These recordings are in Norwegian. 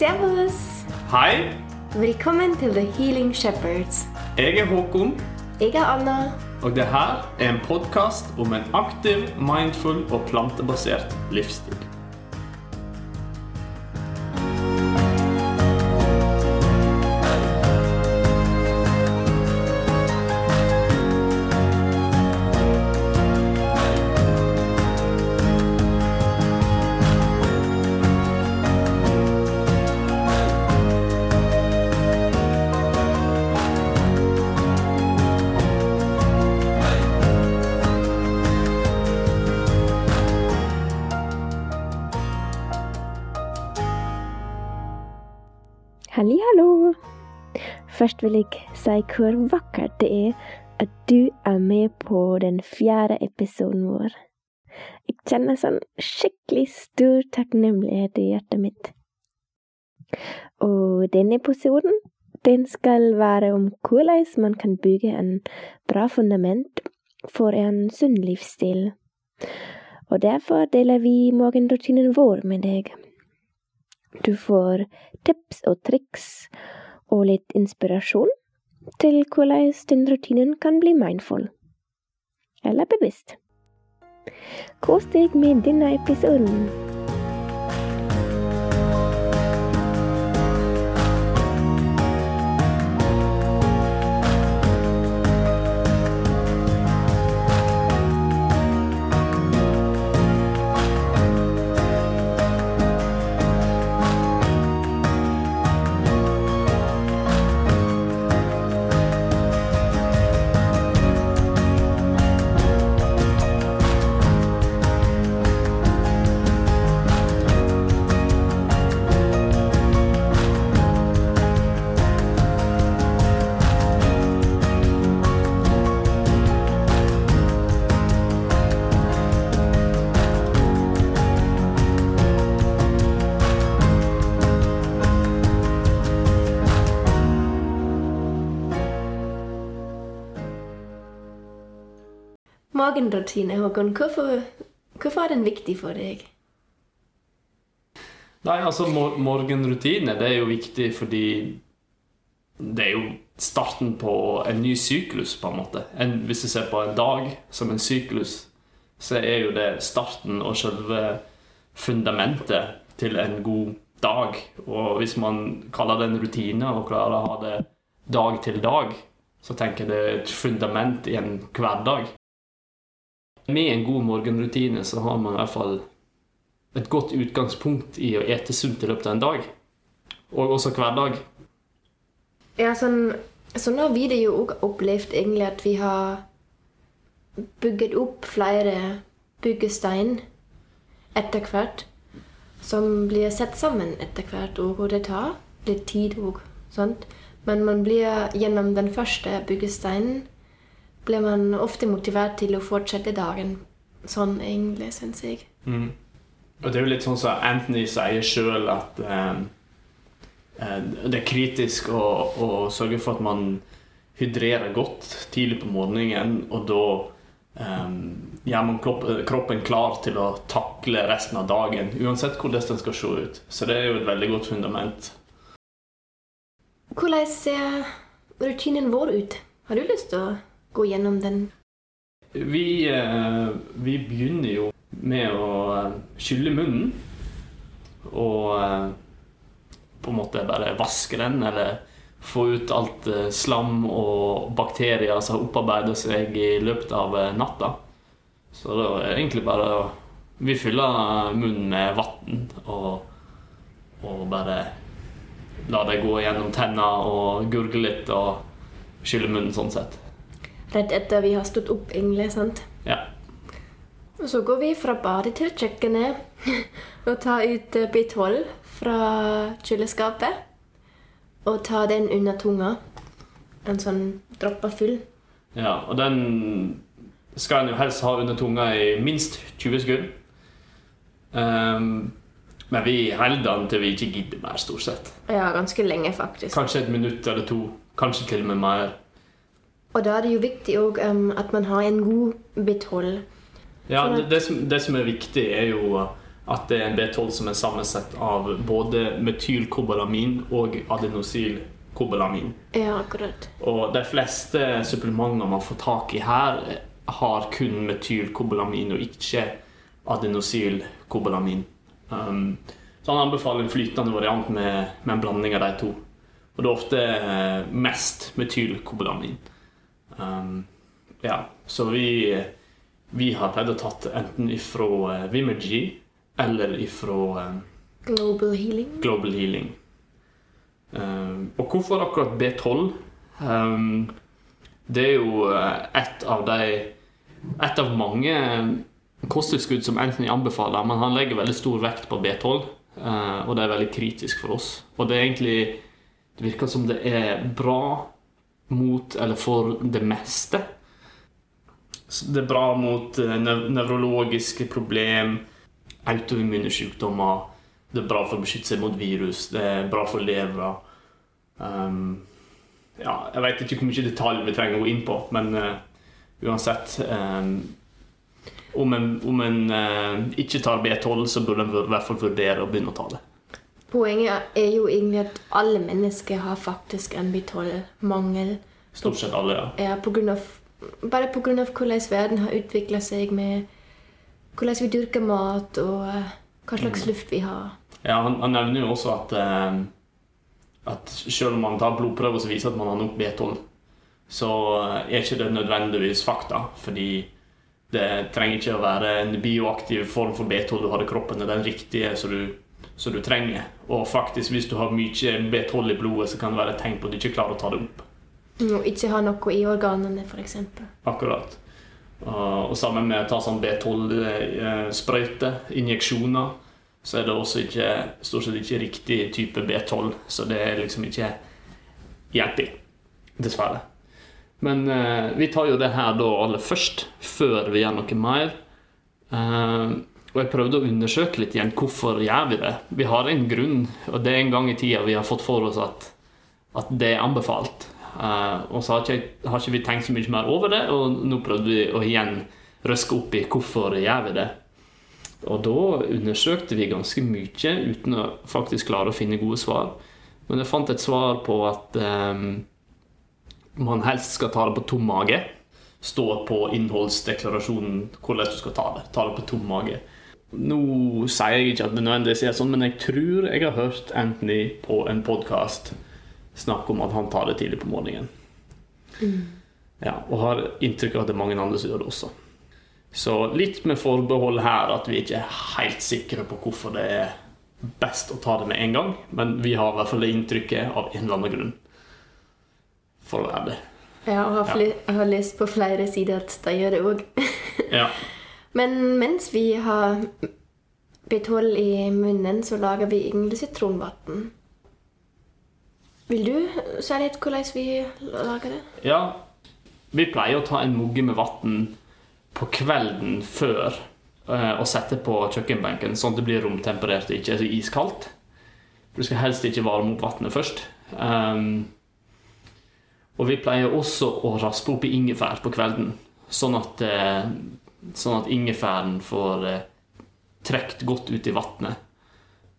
Servus! Hei, Velkommen til The Healing Shepherds. jeg er Håkon, Jeg er Anna. og det her er en podkast om en aktiv, mindful og plantebasert livsstil. Først vil jeg si hvor vakkert det er at du er med på den fjerde episoden vår. Jeg kjenner sånn skikkelig stor takknemlighet i hjertet mitt. Og denne episoden, den skal være om hvordan man kan bygge en bra fundament for en sunn livsstil. Og derfor deler vi morgenrutinen vår med deg. Du får tips og triks og litt inspirasjon til hvordan den rutinen kan bli mindful. Eller bevisst. Kos deg med denne episoden. Morgenrutine, Håkon. Hvorfor, hvorfor er den viktig for deg? Nei, altså mor morgenrutine det er jo viktig fordi det er jo starten på en ny syklus, på en måte. En, hvis du ser på en dag som en syklus, så er jo det starten og selve fundamentet til en god dag. Og hvis man kaller det en rutine og klarer å ha det dag til dag, så tenker jeg det er et fundament i en hverdag. Med en god morgenrutine så har man i hvert fall et godt utgangspunkt i å ete sunt i løpet av en dag. Og også hver dag. Ja, sånn, sånn har vi det jo også opplevd egentlig at vi har bygget opp flere byggestein etter hvert. Som blir satt sammen etter hvert, og det tar litt tid òg. Men man blir gjennom den første byggesteinen blir man ofte motivert til å fortsette dagen. Sånn egentlig, syns jeg. Mm. Og det er jo litt sånn som Anthony sier sjøl, at eh, eh, det er kritisk å, å sørge for at man hydrerer godt tidlig på morgenen, og da eh, gjør man kroppen, kroppen klar til å takle resten av dagen, uansett hvordan den skal se ut. Så det er jo et veldig godt fundament. Hvordan ser rutinen vår ut? Har du lyst til å gå gjennom den? Vi, eh, vi begynner jo med å eh, skylle munnen. Og eh, på en måte bare vaske den, eller få ut alt slam og bakterier som har opparbeida seg i løpet av natta. Så da er det egentlig bare å Vi fyller munnen med vann og, og bare la det gå gjennom tenna og gurgle litt og skylle munnen sånn sett. Rett etter vi har stått opp, egentlig. sant? Ja. Og så går vi fra badet til kjøkkenet og tar ut bit 12 fra kjøleskapet. Og tar den under tunga. En sånn dropper full. Ja, og den skal en jo helst ha under tunga i minst 20 sekunder. Um, men vi holder den til vi ikke gidder mer, stort sett. Ja, ganske lenge, faktisk. Kanskje et minutt eller to. Kanskje til og med mer. Og da er det jo viktig òg at man har en god B12. Ja, Sånn det, det, som, det som er viktig, er jo at det er en B12 som er sammensatt av både metylkobalamin og adenosylkobalamin. Ja, akkurat. Og de fleste supplementer man får tak i her, har kun metylkobalamin og ikke adenosylkobalamin. Um, så han anbefaler en flytende variant med, med, en blanding av de to. Og det er ofte eh, mest metylkobalamin. Um, ja, så vi, vi har pleid å tatt enten ifra uh, Vimergy eller ifra uh, Global Healing. Global Healing. Um, og hvorfor akkurat B12? Um, det er jo et av de Et av mange kosttilskudd som Anthony anbefaler, men han legger veldig stor vekt på B12. Uh, og det er veldig kritisk for oss. Og det er egentlig Det virker som det er bra mot, eller for det meste. Det er bra mot uh, nev nevrologiske problem, autoimmune sykdommer. Det er bra for å beskytte seg mot virus. Det er bra for levra. Um, ja, jeg vet ikke hvor mye detalj vi trenger å gå inn på, men uh, uansett um, om en, om en uh, ikke tar B12, så burde en i hvert fall vurdere å begynne å ta det. Poenget er jo egentlig at alle mennesker har faktisk en B12-mangel. Stort sett alle, ja. ja på grunn av, bare pga. hvordan verden har utvikla seg med hvordan vi dyrker mat, og uh, hva slags mm. luft vi har. Ja, Han, han nevner jo også at, uh, at selv om man tar blodprøver som viser at man har nok B12, så er ikke det nødvendigvis fakta. fordi det trenger ikke å være en bioaktiv form for B12 du har i kroppen. Det er den riktige som du, som du trenger. Og faktisk, hvis du har mye B12 i blodet, så kan det være et tegn på at du ikke klarer å ta det opp. Og ikke ha noe i organene, f.eks. Akkurat. Og sammen med å ta sånn B12-sprøyte, injeksjoner, så er det også ikke, stort sett ikke riktig type B12. Så det er liksom ikke hjelpig. Dessverre. Men eh, vi tar jo det her da aller først, før vi gjør noe mer. Eh, og jeg prøvde å undersøke litt igjen hvorfor gjør vi det. Vi har en grunn, og det er en gang i tida vi har fått for oss at, at det er anbefalt. Uh, og så har ikke, har ikke, vi tenkt så mye mer over det, og nå prøvde vi å igjen røske opp i hvorfor gjør vi det. Og da undersøkte vi ganske mye uten å faktisk klare å finne gode svar. Men jeg fant et svar på at um, man helst skal ta det på tom mage. Står på innholdsdeklarasjonen hvordan du skal ta det. Ta det på tom mage. Nå sier jeg ikke at det nødvendigvis er sånn, men jeg tror jeg har hørt Anthony på en podkast snakke om at han tar det tidlig på morgenen. Mm. Ja, og har inntrykk av at det er mange andre som gjør det også. Så litt med forbehold her at vi ikke er helt sikre på hvorfor det er best å ta det med en gang, men vi har i hvert fall det inntrykket av en eller annen grunn for å være det. Ja, og har, ja. har lest på flere sider at de gjør det òg. ja. Men mens vi har B12 i munnen, så lager vi egentlig sitronvann. Vil du si litt hvordan vi lager det? Ja, vi pleier å ta en mugge med vann på kvelden før uh, og sette på kjøkkenbenken, sånn at det blir romtemperert og ikke så iskaldt. Du skal helst ikke varme opp vannet først. Um, og vi pleier også å raspe opp i ingefær på kvelden, sånn at, eh, sånn at ingefæren får eh, trukket godt ut i vannet.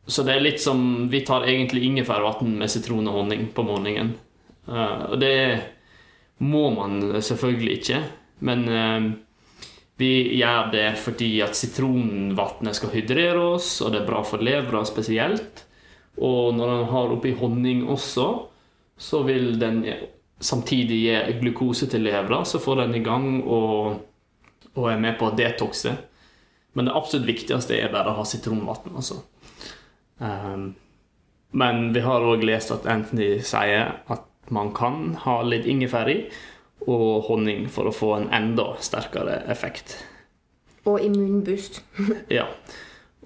Så det er litt som Vi tar egentlig ingefærvann med sitron og honning på morgenen. Eh, og det må man selvfølgelig ikke, men vi gjør det fordi at sitronvannet skal hydrere oss, og det er bra for levra spesielt. Og når den har oppi honning også, så vil den samtidig gi glukose til levra, så får den i gang og, og, er med på å detoxe. Men det absolutt viktigste er bare å ha sitronvann. Altså. Um, men vi har òg lest at Anthony sier at man kan ha litt ingefær i og honning for å få en enda sterkere effekt. Og immunboost. ja.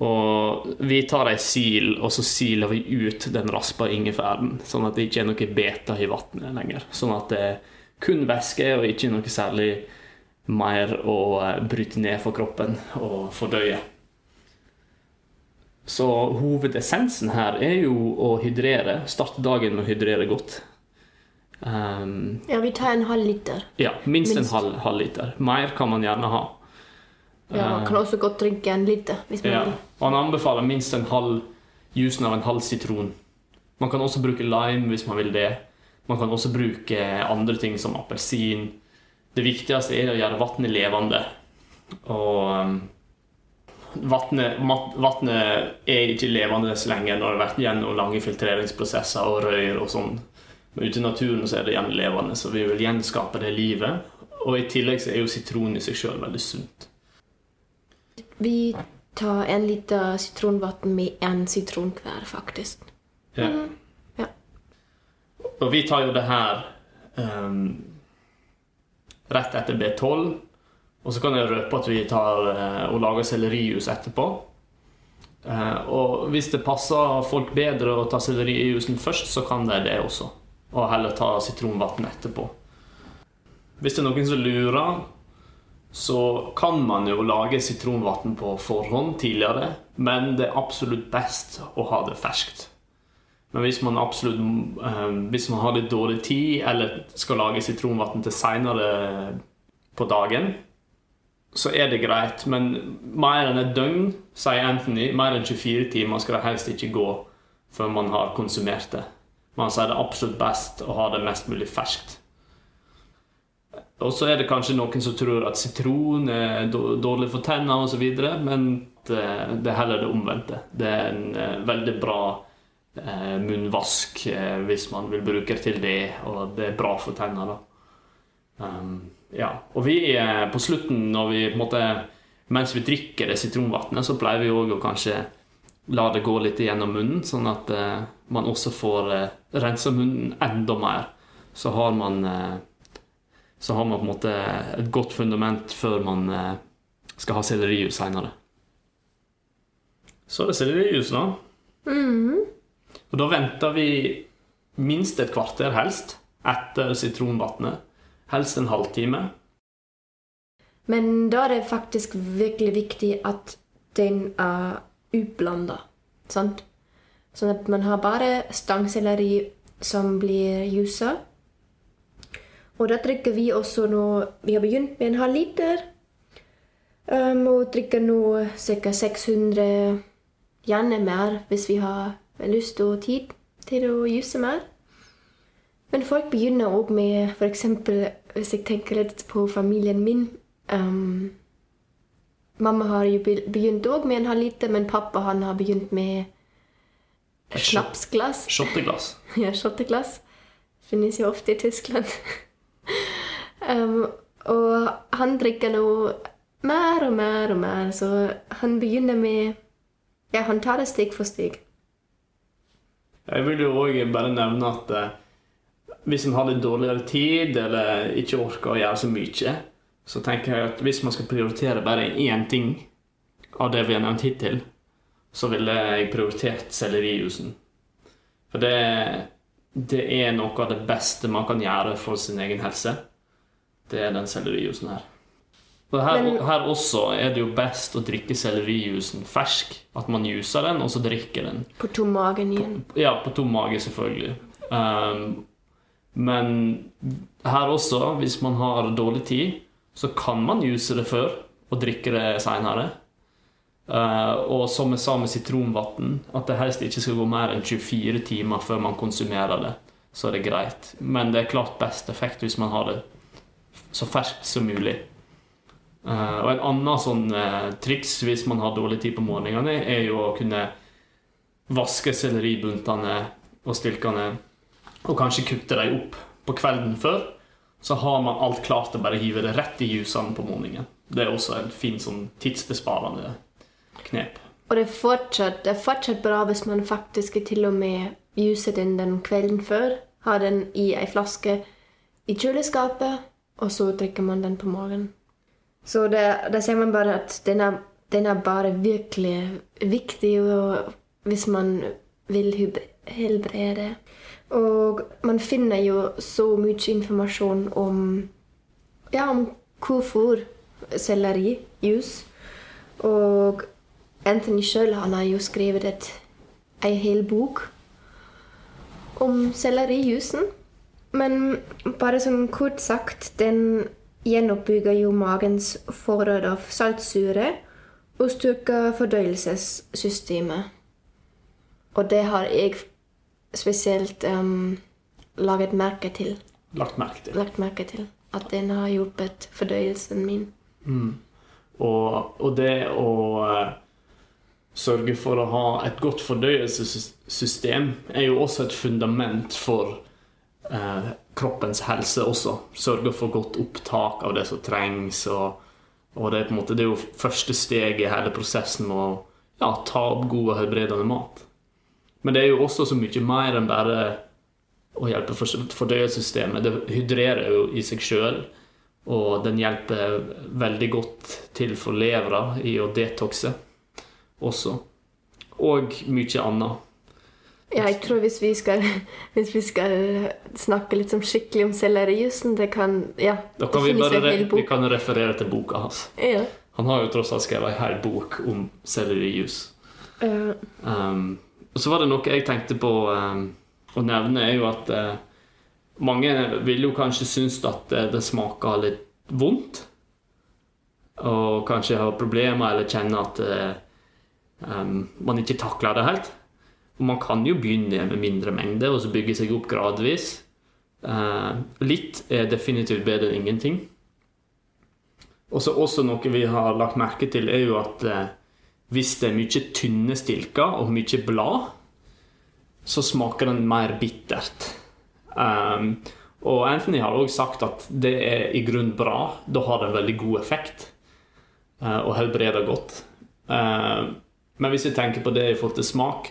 Og vi tar ei sil, og så siler vi ut den raspa ingefæren, sånn at det ikke er noe beta i vannet lenger. Sånn at det er kun væske og ikke noe særlig mer å eh, bryte ned for kroppen og fordøye. Så hovedessensen her er jo å hydrere. Starte dagen med å hydrere godt. Um, ja, vi tar en halv liter. Ja, minst, minst. en halv, halv liter. Mer kan man gjerne ha. Ja, man kan også godt drikke en liter hvis man Ja. vil. Han anbefaler minst en halv jusen av en halv sitron. Man kan også bruke lime hvis man vil det. Man kan også bruke andre ting som appelsin. Det viktigste er å gjøre vannet levende. Og um, vannet, er ikke levende så lenge når det har vært gjennom lange filtreringsprosesser og røyr og sånn. Men ute i naturen så er det gjerne levende, så vi vil gjenskape det livet. Og i tillegg så er jo sitron i seg sjøl veldig sunt. Vi tar en liter sitronvann med en sitron hver, faktisk. Ja. Ja. Og vi tar jo det her ehm, rett etter B12. Og så kan jeg røpe at vi tar eh, og lager sellerijus etterpå. Eh, og hvis det passer folk bedre å ta sellerijusen først, så kan de det også. Og heller ta sitronvann etterpå. Hvis det er noen som lurer, så kan man jo lage sitronvann på forhånd tidligere, men det er absolutt best å ha det ferskt. Men hvis man absolutt eh, Hvis man har litt dårlig tid, eller skal lage sitronvann til seinere på dagen, så er det greit. Men mer enn et døgn, sier Anthony, mer enn 24 timer skal det helst ikke gå før man har konsumert det. Man sier det absolutt best å ha det mest mulig ferskt. Og så er det kanskje noen som tror at sitron er dårlig for tennene osv., men det, er heller det omvendte. Det er en eh, veldig bra munnvask eh, hvis man vil bruke til det, og det er bra for tennene. Um, ja. Og vi eh, på slutten, når vi på en måte mens vi drikker det sitronvannet, så pleier vi òg å kanskje la det gå litt gjennom munnen, sånn at uh, man også får uh, rensa munnen enda mer. Så har man uh, så har man på en måte et godt fundament før man uh, skal ha sellerijus seinere. Så er det sellerijus, da. Mhm. Og da venter vi minst et kvarter, helst, etter sitronvannet. Helst en halvtime. Men da er det faktisk virkelig viktig at den er ublanda. Sant? Sånn at man har bare stangselleri som blir jusa. Og da drikker vi også nå Vi har begynt med en halv liter. Um, og drikker nå ca. 600, gjerne mer hvis vi har lyst og tid til å jusse mer. Men folk begynner òg med f.eks. hvis jeg tenker litt på familien min um, Mamma har jo begynt òg med en halvliter, men pappa han har begynt med snapsglass. Shotteglass. Ja, shotteglass. Finnes jo ofte i Tyskland. um, og han drikker nå mer og mer og mer, så han begynner med Ja, han tar det steg for steg. Jeg vil jo òg bare nevne at eh, hvis en har litt dårligere tid, eller ikke orker å gjøre så mye, så tenker jeg at hvis man skal prioritere bare én ting av det vi har nevnt hittil, så ville jeg prioritert sellerijusen. For det, det er noe av det beste man kan gjøre for sin egen helse. Det er den sellerijusen her. Og her, Men- her også er det jo best å drikke sellerijusen fersk. At man juser den, og så drikker den. På tom magen igjen. Ja, på tom mage, selvfølgelig. Um, men her også, hvis man har dårlig tid, så kan man juse det før og drikke det seinere. Uh, og som jeg sa med sitronvann, at det helst ikke skal gå mer enn 24 timer før man konsumerer det. Så er det greit. Men det er klart best effekt hvis man har det så ferskt som mulig. Uh, og en annen sånn uh, triks hvis man har dårlig tid på morgenene, er jo å kunne vaske selleribuntene og stilkene og kanskje kutte dem opp på kvelden før. Så har man alt klart til bare hive det rett i jusene på morgenen. Det er også en fin sånn tidsbesparende knep. Og det er, fortsatt, det er fortsatt bra hvis man faktisk til og med juset inn den kvelden før. Har den i ei flaske i kjøleskapet, og så drikker man den på morgenen. Så det, da ser man bare at den er, den er bare virkelig viktig hvis man vil helbrede. Og man finner jo så mye informasjon om ja, om hvorfor sellerijus. Og Anthony sjøl har jo skrevet et, ei hel bok om sellerijusen. Men bare sånn kort sagt, den gjenoppbygger jo magens forråd av saltsyre og styrker fordøyelsessystemet. Og det har jeg spesielt um, laget merke til. Lagt merke til. Lagt merke til. At den har hjulpet fordøyelsen min. Og, og det å uh, sørge for å ha et godt fordøyelsessystem er jo også et fundament for eh, kroppens helse også. Sørge for godt opptak av det som trengs. Og, og det, er på en måte, det er jo første steg i hele prosessen med å ja, ta opp god og helbredende mat. Men det er jo også så mye mer enn bare å hjelpe for- fordøyelsessystemet. Det hydrerer jo i seg sjøl. Og den hjelper veldig godt til for levra i å detoxe også. Og mye annet. Ja, jeg tror hvis vi skal, hvis vi skal snakke litt sånn skikkelig om sellerijusen, det kan Ja. Da kan vi bare vi kan referere til boka hans. Ja. Han har jo tross alt skrevet ei hel bok om sellerijus. Eh, Um, og så var det noe jeg tenkte på um, å nevne, er jo at uh, mange vil jo kanskje synes at uh, det smaker litt vondt. Og kanskje har problemer eller kjenner at eh, um, man ikke takler det helt. Og man kan jo begynne med mindre mengder og så bygge seg opp gradvis. Eh, litt er definitivt bedre enn ingenting. Og så også noe vi har lagt merke til, er jo at eh, hvis det er mye tynne stilker og mye blad, så smaker den mer bittert. Um, og Anthony har også sagt at det er i grunnen bra. Da har det en veldig god effekt uh, og helbreder godt. Uh, men hvis vi tenker på det i forhold til smak,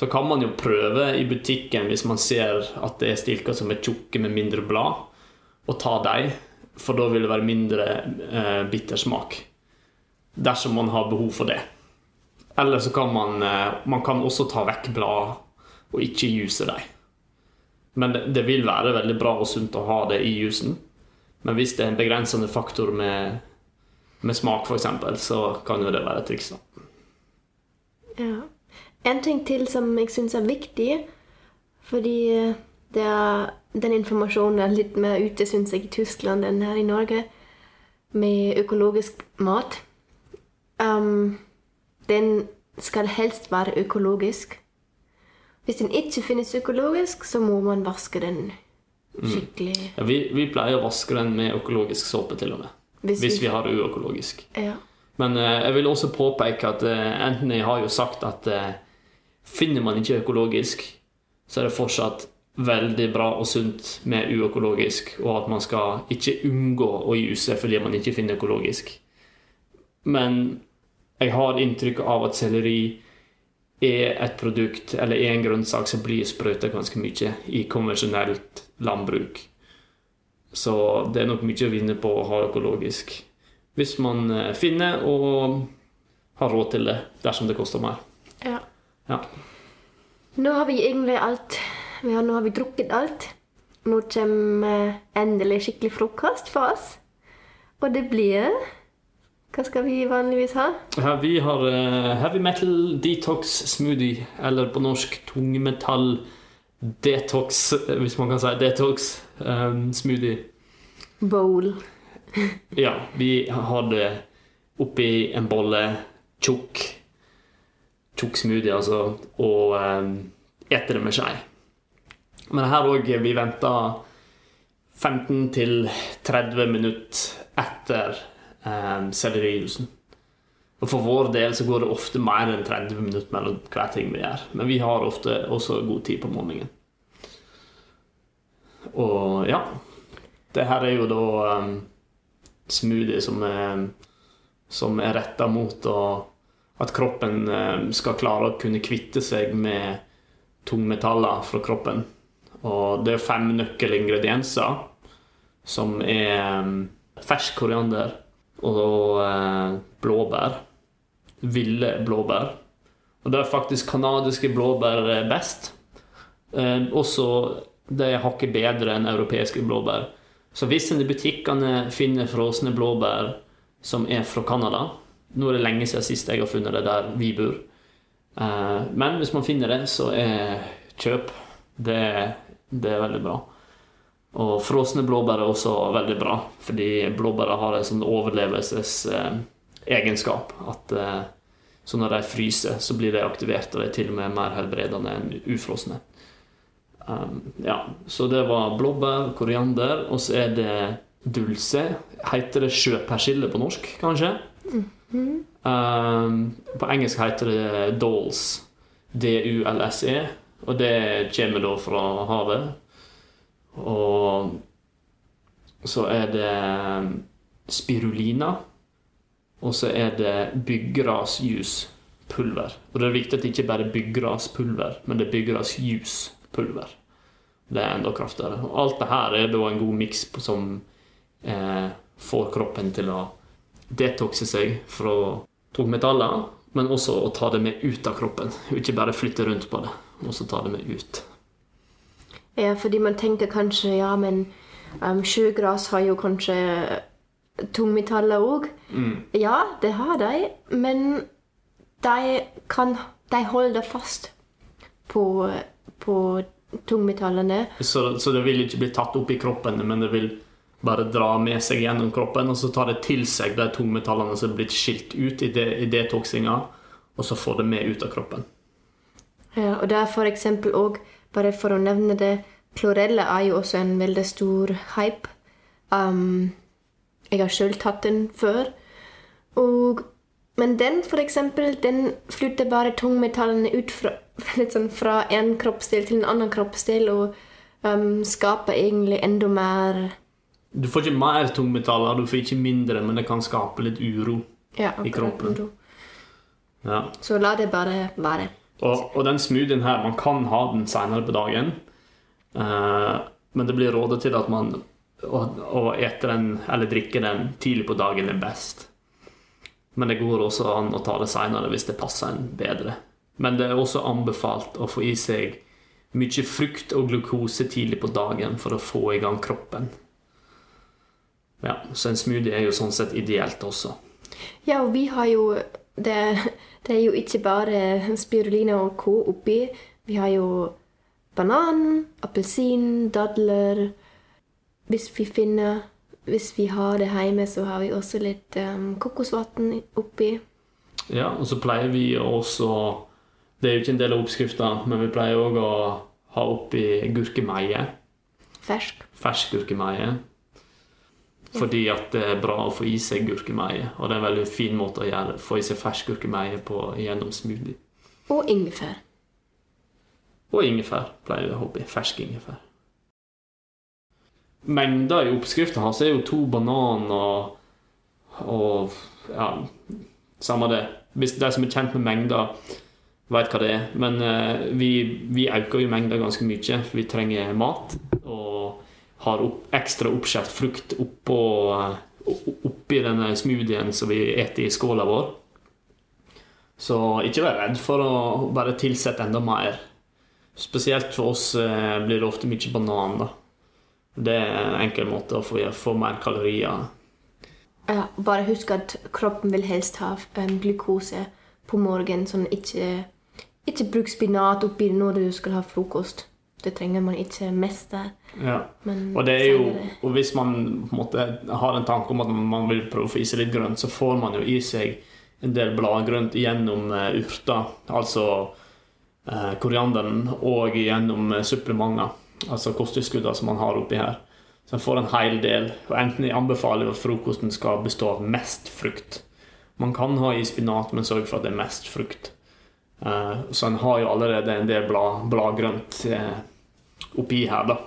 så kan man jo prøve i butikken hvis man ser at det er stilker som er tjukke med mindre blad, å ta dem, for da vil det være mindre eh, bitter smak. Dersom man har behov for det. Eller så kan man, eh, man kan også ta vekk blad og ikke juse dem. Men det, vil være veldig bra og sunt å ha det i jusen. Men hvis det er en begrensende faktor med, med smak, f.eks., så kan jo det være et triks. ja. En ting til som jeg syns er viktig, fordi eh, det er, den informasjonen er litt mer ute, syns jeg, i Tyskland enn her i Norge, med økologisk mat. Um, den skal helst være økologisk. Hvis den ikke finnes økologisk, så må man vaske den skikkelig. Ja, vi, vi pleier å vaske den med økologisk såpe, til og med. Hvis Hvis vi- vi har uøkologisk. Ja. Men eh, jeg vil også påpeke at eh, Anthony har jo sagt at eh, finner man ikke økologisk, så er det fortsatt veldig bra og sunt med uøkologisk, og at man skal ikke unngå å juse fordi man ikke finner økologisk. Men jeg har inntrykk av at selleri er et produkt, eller er en grønnsak som blir sprøyta ganske mye i konvensjonelt landbruk. Så det er nok mye å vinne på å ha økologisk. Hvis man eh, finner og har råd til det, dersom det koster mer. Ja. Ja. Nå har vi egentlig alt. Vi har, nå har vi drukket alt. Nå kommer endelig skikkelig frokost for oss. Og det blir Hva skal vi vanligvis ha? Ja, vi har eh, heavy metal detox smoothie, eller på norsk tungmetall detox, eh, hvis man kan si detox um, smoothie. Bowl. Ja, vi har det oppi en bolle tjukk tjukk smoothie, altså, og eh, eter det med skje. Men her òg vi venter 15-30 minutter etter eh, sellerijuicen. Og For vår del så går det ofte mer enn 30 minutter mellom hver ting vi gjør. Men vi har ofte også god tid på morgenen. Og ja Det her er jo da um, smoothie som er, som er retta mot å, at kroppen um, skal klare å kunne kvitte seg med tungmetaller fra kroppen. Og det er fem nøkkelingredienser som er um, fersk koriander og uh, blåbær. Ville blåbær. Og det er faktisk canadiske blåbær best. Eh, også er hakket bedre enn europeiske blåbær. Så hvis en i butikkene finner frosne blåbær som er fra Canada Nå er det lenge siden sist jeg har funnet det der vi bor. Eh, Men hvis man finner det, så er kjøp. Det, det er veldig bra. Og frosne blåbær er også veldig bra, fordi blåbær har en sånn overlevelsesegenskap. At eh, så når de fryser, så blir de aktivert, og de er til og med mer helbredende enn ufrosne. Um, ja, så det var blåbær, koriander, og så er det dulce. Heter det sjøpersille på norsk, kanskje? Um, på engelsk heter det dolls. D-u-l-s-e. Og det kommer da fra havet. Og så er det spirulina. Og så er det byggrasjuspulver. Og det er viktig at det ikke bare er byggraspulver, men det er byggrasjuspulver. Det er enda kraftigere. Og alt det her er da en god miks som eh, får kroppen til å detoxe seg fra tungmetaller, men også å ta det med ut av kroppen. Ikke bare flytte rundt på det, men også ta det med ut. Ja, fordi man tenker kanskje ja, men um, sjøgras har jo kanskje tungmetaller òg. Ja, det har de, men de, kan, de holder fast på, på tungmetallene. Så, så det vil ikke bli tatt opp i kroppen, men det vil bare dra med seg gjennom kroppen, og så tar det til seg de tungmetallene som er blitt skilt ut i, det, i detoxinga, og så får det med ut av kroppen. Ja, og det er eksempel òg, bare for å nevne det, klorella er jo også en veldig stor hype. Um, jeg har sjøl tatt den før. Og, men den, eksempel, den flytter bare tungmetallene ut fra, litt sånn fra en kroppsdel til en annen kroppsdel og um, skaper egentlig enda mer Du får ikke mer tungmetaller, du får ikke mindre, men det kan skape litt uro. ja, I kroppen. Ja. Så la det bare være. Og, og den smoothien her, man kan ha den senere på dagen, eh, men det blir rådet til at man å, å ete den, eller drikke den tidlig på dagen er best. Men det går også an å ta det senere hvis det passer en bedre. Men det er også anbefalt å få i seg mye frukt og glukose tidlig på dagen for å få i gang kroppen. Ja, Så en smoothie er jo sånn sett ideelt også. Ja, og vi har jo Det, det er jo ikke bare spirulina og co. oppi. Vi har jo banan, appelsin, dadler Hvis vi finner Hvis vi har det hjemme, så har vi også litt um, kokosvann oppi. Ja, og så pleier vi også Det er jo ikke en del av oppskrifta, men vi pleier òg å ha oppi gurkemeie. Fersk. Fersk gurkemeie. Fordi at det er bra å få i seg gurkemeie. Og det er en veldig fin måte å gjøre få i seg fersk gurkemeie på gjennom smoothie. Og ingefær. Og ingefær pleier vi å hoppe i. Fersk ingefær. Mengda i oppskrifta hans er jo to banan og, ja, samme det. Hvis de som er kjent med mengda, vet hva det er. Men uh, vi, vi øker jo mengda ganske mye, for vi trenger mat. Og har opp, ekstra oppskjært frukt oppå, eh, oppi denne smoothien som vi eter i skåla vår. Så ikke vær redd for å bare tilsette enda mer. Spesielt for oss eh, blir det ofte mye banan. da. Det er en enkel måte å få, få mer kalorier. Ja, bare husk at kroppen vil helst ha um, glukose på morgenen. Sånn ikke, ikke bruk spinat oppi når du skal ha frokost. Det trenger man ikke mest der. Ja. Og, det er jo, og hvis man måte, har en tanke om at man vil prøve å få i seg litt grønt, så får man jo i seg en del bladgrønt gjennom uh, urter, altså uh, korianderen, og gjennom uh, supplementer, altså kosttilskuddene som man har oppi her. Så man får en hel del. Og enten jeg anbefaler at frokosten skal bestå av mest frukt. Man kan ha i spinat, men sørg for at det er mest frukt. Eh, så en har jo allerede en del blad, bladgrønt eh, oppi her, da.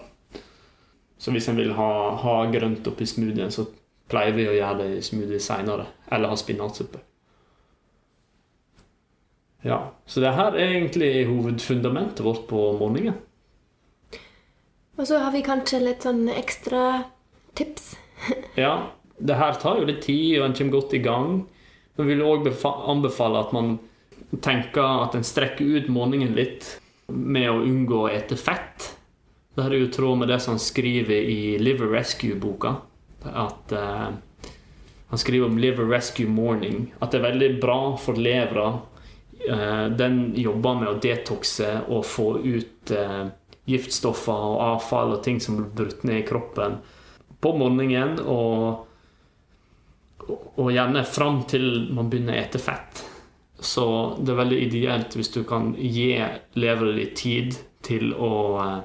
Så hvis en vil ha, ha grønt oppi smoothien, så pleier vi å gjøre det i smoothie seinere. Eller ha spinatsuppe. Ja, Så det her er egentlig hovedfundamentet vårt på morgenen. Og så har vi kanskje litt sånn ekstra tips. Ja, det her tar jo litt tid, og en kommer godt i gang. Men vi vil òg anbefale at man tenker at en strekker ut morgenen litt med å unngå å ete fett. Det er jo i tråd med det som han skriver i Liver Rescue-boka. At eh, Han skriver om Liver Rescue Morning. At det er veldig bra for levra. Eh, den jobber med å detoxe og få ut eh, giftstoffer og avfall og ting som blir brutt ned i kroppen på morgenen. Og, og gjerne fram til man begynner å ete fett. Så det er veldig ideelt hvis du kan gi leveren din tid til å eh,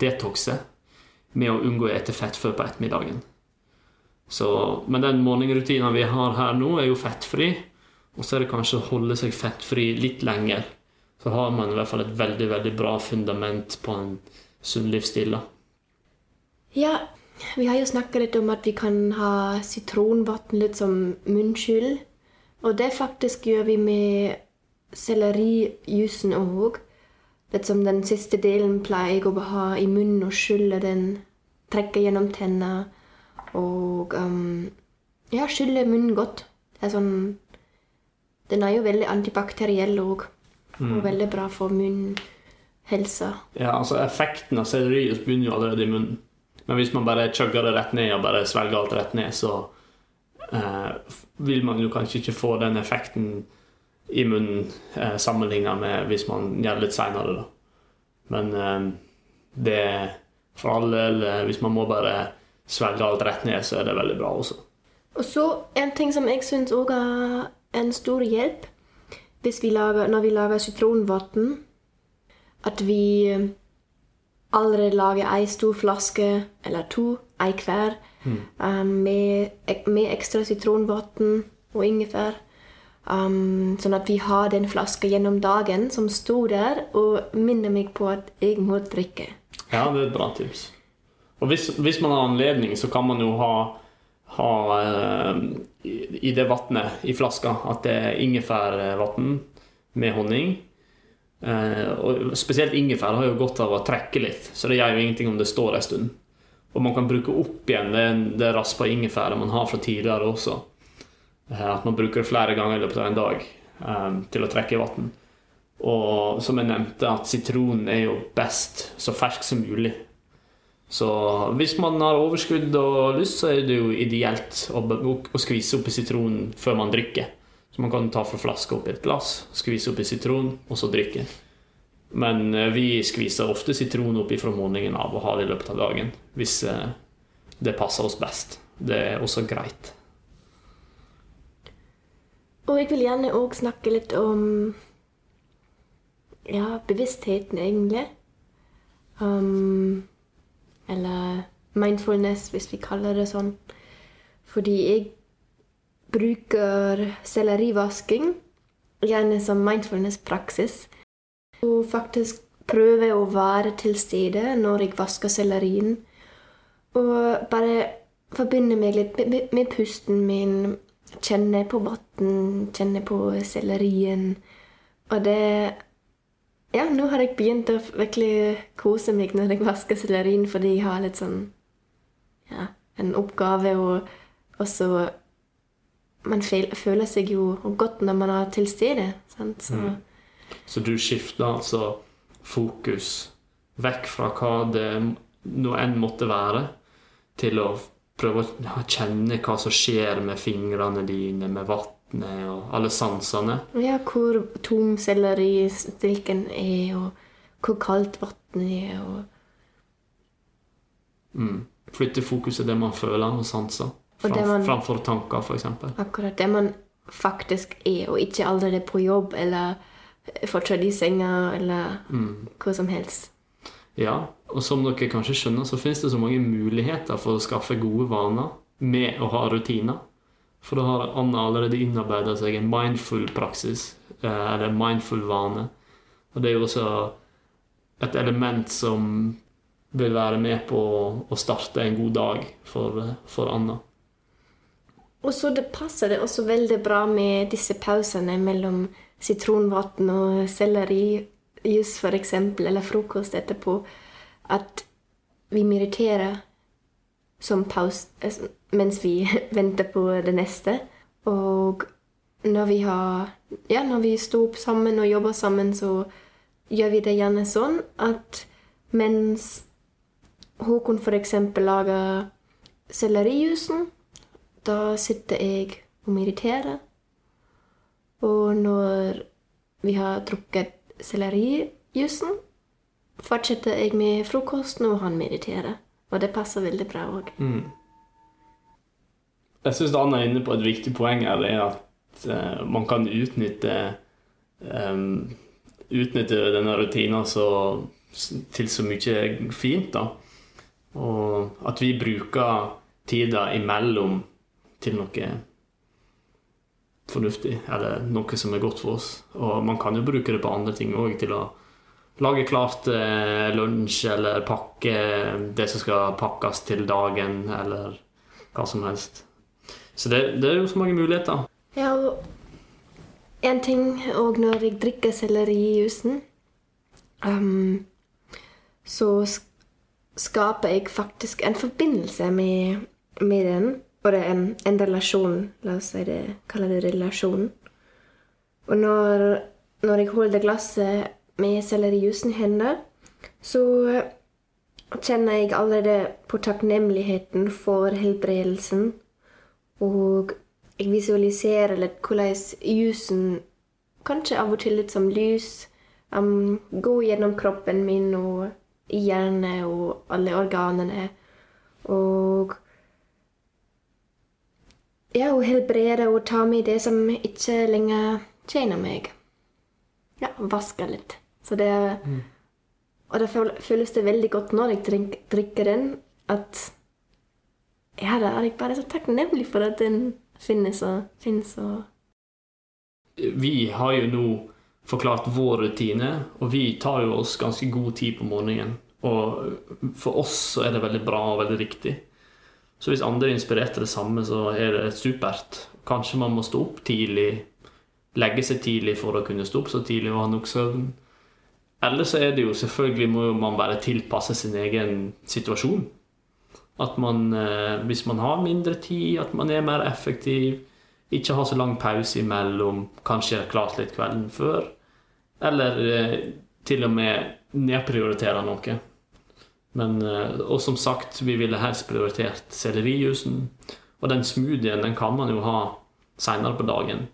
detoxe med å unngå å ete fett før på ettermiddagen. Så, men den morgenrutinen vi har her nå, er jo fettfri. Og så er det kanskje å holde seg fettfri litt lenger. Så har man i hvert fall et veldig veldig bra fundament på en sunn livsstil. da. Ja, vi har jo snakka litt om at vi kan ha sitronvann litt som munnskyld. Og det faktisk gjør vi med sellerijusen òg. Litt som den siste delen pleier jeg å ha i munnen og skylle den. Trekke gjennom tenna og um, ja, skylle munnen godt. Det er sånn Den er jo veldig antibakteriell òg. Og veldig bra for munnhelsa. Ja, altså Effekten av sellerijuice begynner jo allerede i munnen. Men hvis man bare chugger det rett ned og bare svelger alt rett ned, så eh, vil man jo kanskje ikke få den effekten i munnen eh, sammenligna med hvis man gjør det litt seinere, da. Men eh, det for all del eh, Hvis man må bare svelge alt rett ned, så er det veldig bra også. Og så en ting som jeg syns òg er en stor hjelp vi lager, når vi lager sitronvann, at vi eh, allerede lager ei stor flaske, eller to, ei hver, mm. med, med ekstra sitronvann og ingefær. Um, sånn at vi har den flaska gjennom dagen som står der og minner meg på at jeg må drikke. Ja, det er et bra tips. Og hvis, hvis man har anledning, så kan man jo ha, ha eh, i, det vannet i flaska at det er ingefærvann med honning. Eh, og spesielt ingefær har jo godt av å trekke litt, så det gjør jo ingenting om det står en stund. Og man kan bruke opp igjen det, det raspa ingefæret man har fra tidligere også. Eh, at man bruker det flere ganger i løpet av en dag um, til å trekke vann. Og som jeg nevnte, at sitronen er jo best så fersk som mulig. Så hvis man har overskudd og lyst, så er det jo ideelt å, å skvise oppi sitronen før man drikker. Så man kan ta fra flaska oppi et glass, skvise oppi sitron, og så drikke. Men eh, vi skviser ofte sitron oppi fra morgenen av og har det i løpet av dagen. Hvis det passer oss best. Det er også greit. Og jeg vil gjerne òg snakke litt om ja, bevisstheten, egentlig. Um, eller mindfulness, hvis vi kaller det sånn. Fordi jeg bruker sellerivasking gjerne som mindfulness-praksis. Og faktisk prøver å være til stede når jeg vasker sellerien. Og bare forbinde meg litt med, med, med pusten min. Kjenne på vann, kjenne på sellerien. Og det Ja, nå har jeg begynt å virkelig kose meg når jeg vasker sellerien, fordi jeg har litt sånn Ja, en oppgave, og også Man føler seg jo godt når man er til stede. Sant? Så Mm. Så du skifter altså fokus vekk fra hva det nå enn måtte være, til å prøve å kjenne hva som skjer med fingrene dine, med vannet og alle sansene. Ja, hvor tom selleristilken er, og hvor kaldt vannet er, og Mm. Flytte fokuset det man føler og sanser, Og det fram, man- framfor tanker, f.eks. akkurat det man faktisk er, og ikke allerede på jobb eller fortsatt i senga eller Mm. hva som helst. Ja, og som dere kanskje skjønner, så finnes det så mange muligheter for å skaffe gode vaner med å ha rutiner. For da har Anna allerede innarbeida seg en mindful praksis, eh, eller mindful vane. Og det er jo også et element som vil være med på å- starte en god dag for, for Anna. Og så det passer det også veldig bra med disse pausene mellom sitronvann og sellerijus eksempel, eller frokost etterpå, at vi mediterer som pause eh, mens vi venter på det neste. Og når vi har Ja, når vi står opp sammen og jobber sammen, så gjør vi det gjerne sånn at mens Håkon f.eks. lager sellerijusen, da sitter jeg og mediterer. Og når vi har drukket sellerijusen, fortsetter jeg med frokosten, og han mediterer. Og det passer veldig bra òg. Mm. Jeg syns Anna er inne på et viktig poeng her, det er at uh, man kan utnytte um, Utnytte denne rutinen så, til så mye fint, da. Og at vi bruker tida imellom til noe fornuftig, eller noe som er godt for oss. Og man kan jo bruke det på andre ting òg, til å lage klart eh, lunsj, eller pakke det som skal pakkes til dagen, eller hva som helst. Så det, det er jo så mange muligheter. Ja, og en ting òg når jeg drikker sellerijuicen, um, så skaper jeg faktisk en forbindelse med, med den. Er en, en, relasjon. La oss si det, kalle det relasjon. Og når, når jeg holder glasset med sellerijusen i hendene, så kjenner jeg allerede på takknemligheten for helbredelsen. Og jeg visualiserer litt hvordan jusen kanskje av og til litt som lys um, går gjennom kroppen min og i hjernen og alle organene. Og ja, hun helbrede og ta med det som ikke lenger tjener meg. Ja, vaske litt. Så det mm. Og det føles det veldig godt når jeg drikker den, at ja, da er jeg bare så takknemlig for at den finnes og finnes og Vi har jo nå forklart vår rutine, og vi tar jo oss ganske god tid på morgenen. Og for oss så er det veldig bra og veldig riktig. Så hvis andre er inspirert til det samme, så er det supert. Kanskje man må stå opp tidlig, legge seg tidlig for å kunne stå opp så tidlig og ha nok søvn. Eller så er det jo selvfølgelig må man bare tilpasse sin egen situasjon. At man, eh, hvis man har mindre tid, at man er mer effektiv. Ikke har så lang pause imellom. Kanskje har klart litt kvelden før. Eller eh, til og med nedprioritere noe. Men, eh, og som sagt, vi ville helst prioritert sellerijusen. Og den smoothien den kan man jo ha seinere på dagen.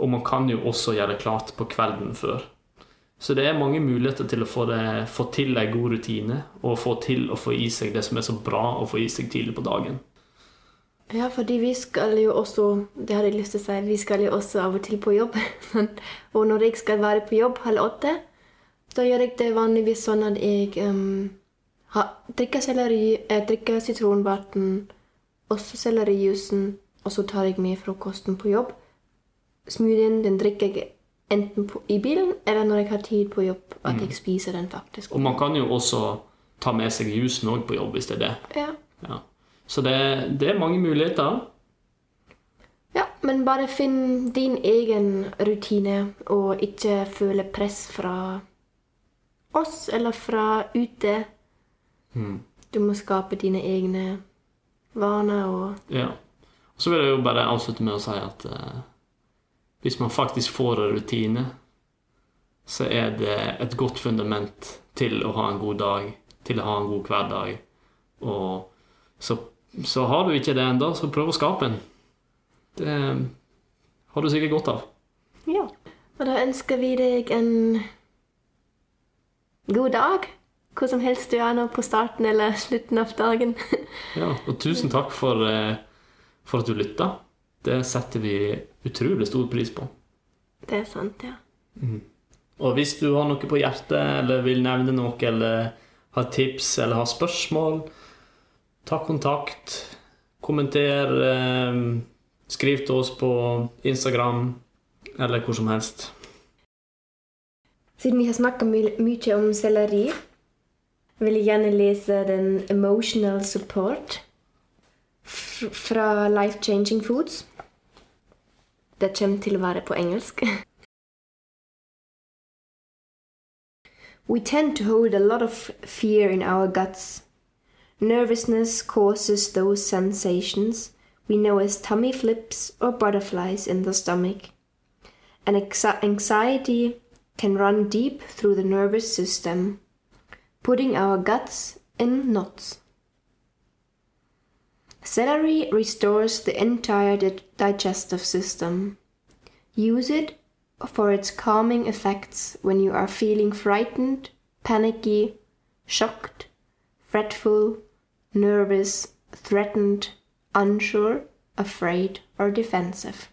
Og man kan jo også gjøre klart på kvelden før. Så det er mange muligheter til å få, det, få til en god rutine, og få til å få i seg det som er så bra å få i seg tidlig på dagen. Ja, fordi vi skal jo også Det hadde jeg lyst til å si. Vi skal jo også av og til på jobb. og når jeg skal være på jobb halv åtte, da gjør jeg det vanligvis sånn at jeg um, drikker, selleri, jeg drikker sitronvann, også sellerijuicen, og så tar jeg med frokosten på jobb. Smoothien den drikker jeg enten på, i bilen eller når jeg har tid på jobb, at mm. jeg spiser den faktisk. Og man kan jo også ta med seg jusen òg på jobb, hvis det er det. Ja. ja. Så det, det, er mange muligheter. Ja, men bare finn din egen rutine, og ikke føle press fra oss eller fra ute. Mm. Du må skape dine egne vaner og Ja. Og så vil jeg jo bare avslutte med å si at eh, hvis man faktisk får en rutine, så er det et godt fundament til å ha en god dag, til å ha en god hverdag. Og så, så har du ikke det ennå, så prøv å skape en. Det har du sikkert godt av. Ja. Og da ønsker vi deg en god dag. Hvor som helst du er nå på starten eller slutten av dagen. ja, og tusen takk for, eh, for at du lytta. Det setter vi utrolig stor pris på. Det er sant, ja. Mm. Og hvis du har noe på hjertet, eller vil nevne noe, eller har tips, eller har spørsmål, ta kontakt. Kommenter. Eh, skriv til oss på Instagram, eller hvor som helst. Siden vi har snakka my mye om selleri, vil jeg gjerne lese den 'Emotional Support' fra Life Changing Foods. Det kommer til å være på engelsk. We tend to hold a lot of fear in our guts. Nervousness causes those sensations we know as tummy flips or butterflies in the stomach. And anxiety can run deep through the nervous system, putting our guts in knots. Celery restores the entire di digestive system. Use it for its calming effects when you are feeling frightened, panicky, shocked, fretful, nervous, threatened, unsure, afraid or defensive.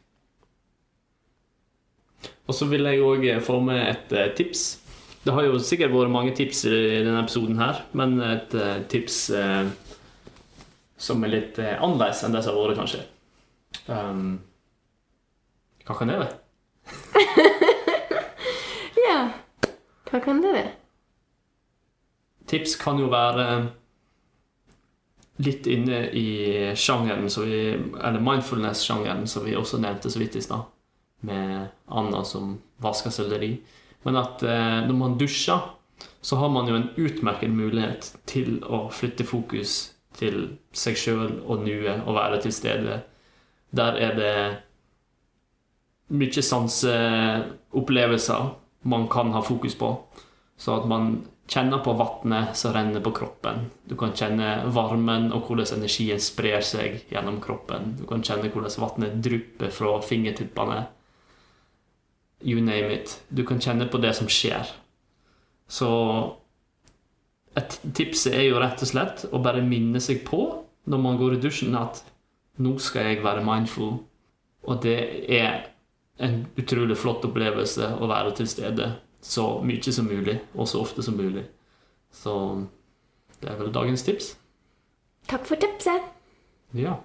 Og så vil jeg òg få med et eh, tips. Det har jo sikkert vært mange tips i denne episoden her, men et eh, tips eh, som er litt eh, annerledes enn det som har vært, kanskje. Um, hva kan det være? Ja, hva kan det være? Tips kan jo være litt inne i sjangeren, så vi, eller mindfulness-sjangeren, som vi også nevnte så vidt i stad, med Anna som vasker selleri. Men at eh, når man dusjer, så har man jo en utmerket mulighet til å flytte fokus til seg sjøl og nuet og være til stede. Der er det mye sanseopplevelser man kan ha fokus på. Så at man kjenner på vannet som renner på kroppen. Du kan kjenne varmen og hvordan energien sprer seg gjennom kroppen. Du kan kjenne hvordan vannet drypper fra fingertuppene. You name it. Du kan kjenne på det som skjer. Så et tips er jo rett og slett å bare minne seg på når man går i dusjen, at nå skal jeg være mindful. Og det er en utrolig flott opplevelse å være til stede så mye som mulig, og så ofte som mulig. Så det er vel dagens tips. Takk for tipset. Ja.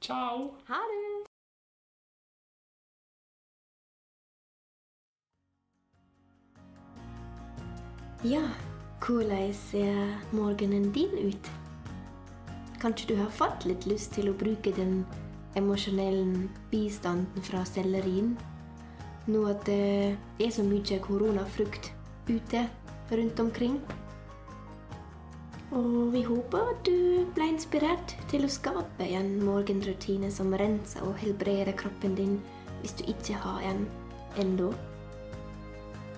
Ciao! Ha det. Ja, hvordan ser morgenen din ut? Kanskje du har fått litt lyst til å bruke den emosjonelle bistanden fra sellerien? Nå at det er så mye koronafrukt ute rundt omkring. Og vi håper at du ble inspirert til å skape en morgenrutine som renser og helbreder kroppen din hvis du ikke har en ennå.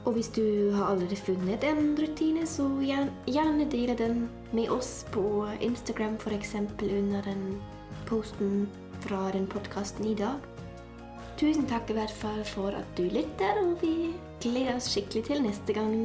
Og hvis du har allerede funnet en rutine, så gjerne dele den med oss på Instagram, f.eks. under den posten fra den podkasten i dag. Tusen takk i hvert fall for at du lytter, og vi gleder oss skikkelig til neste gang.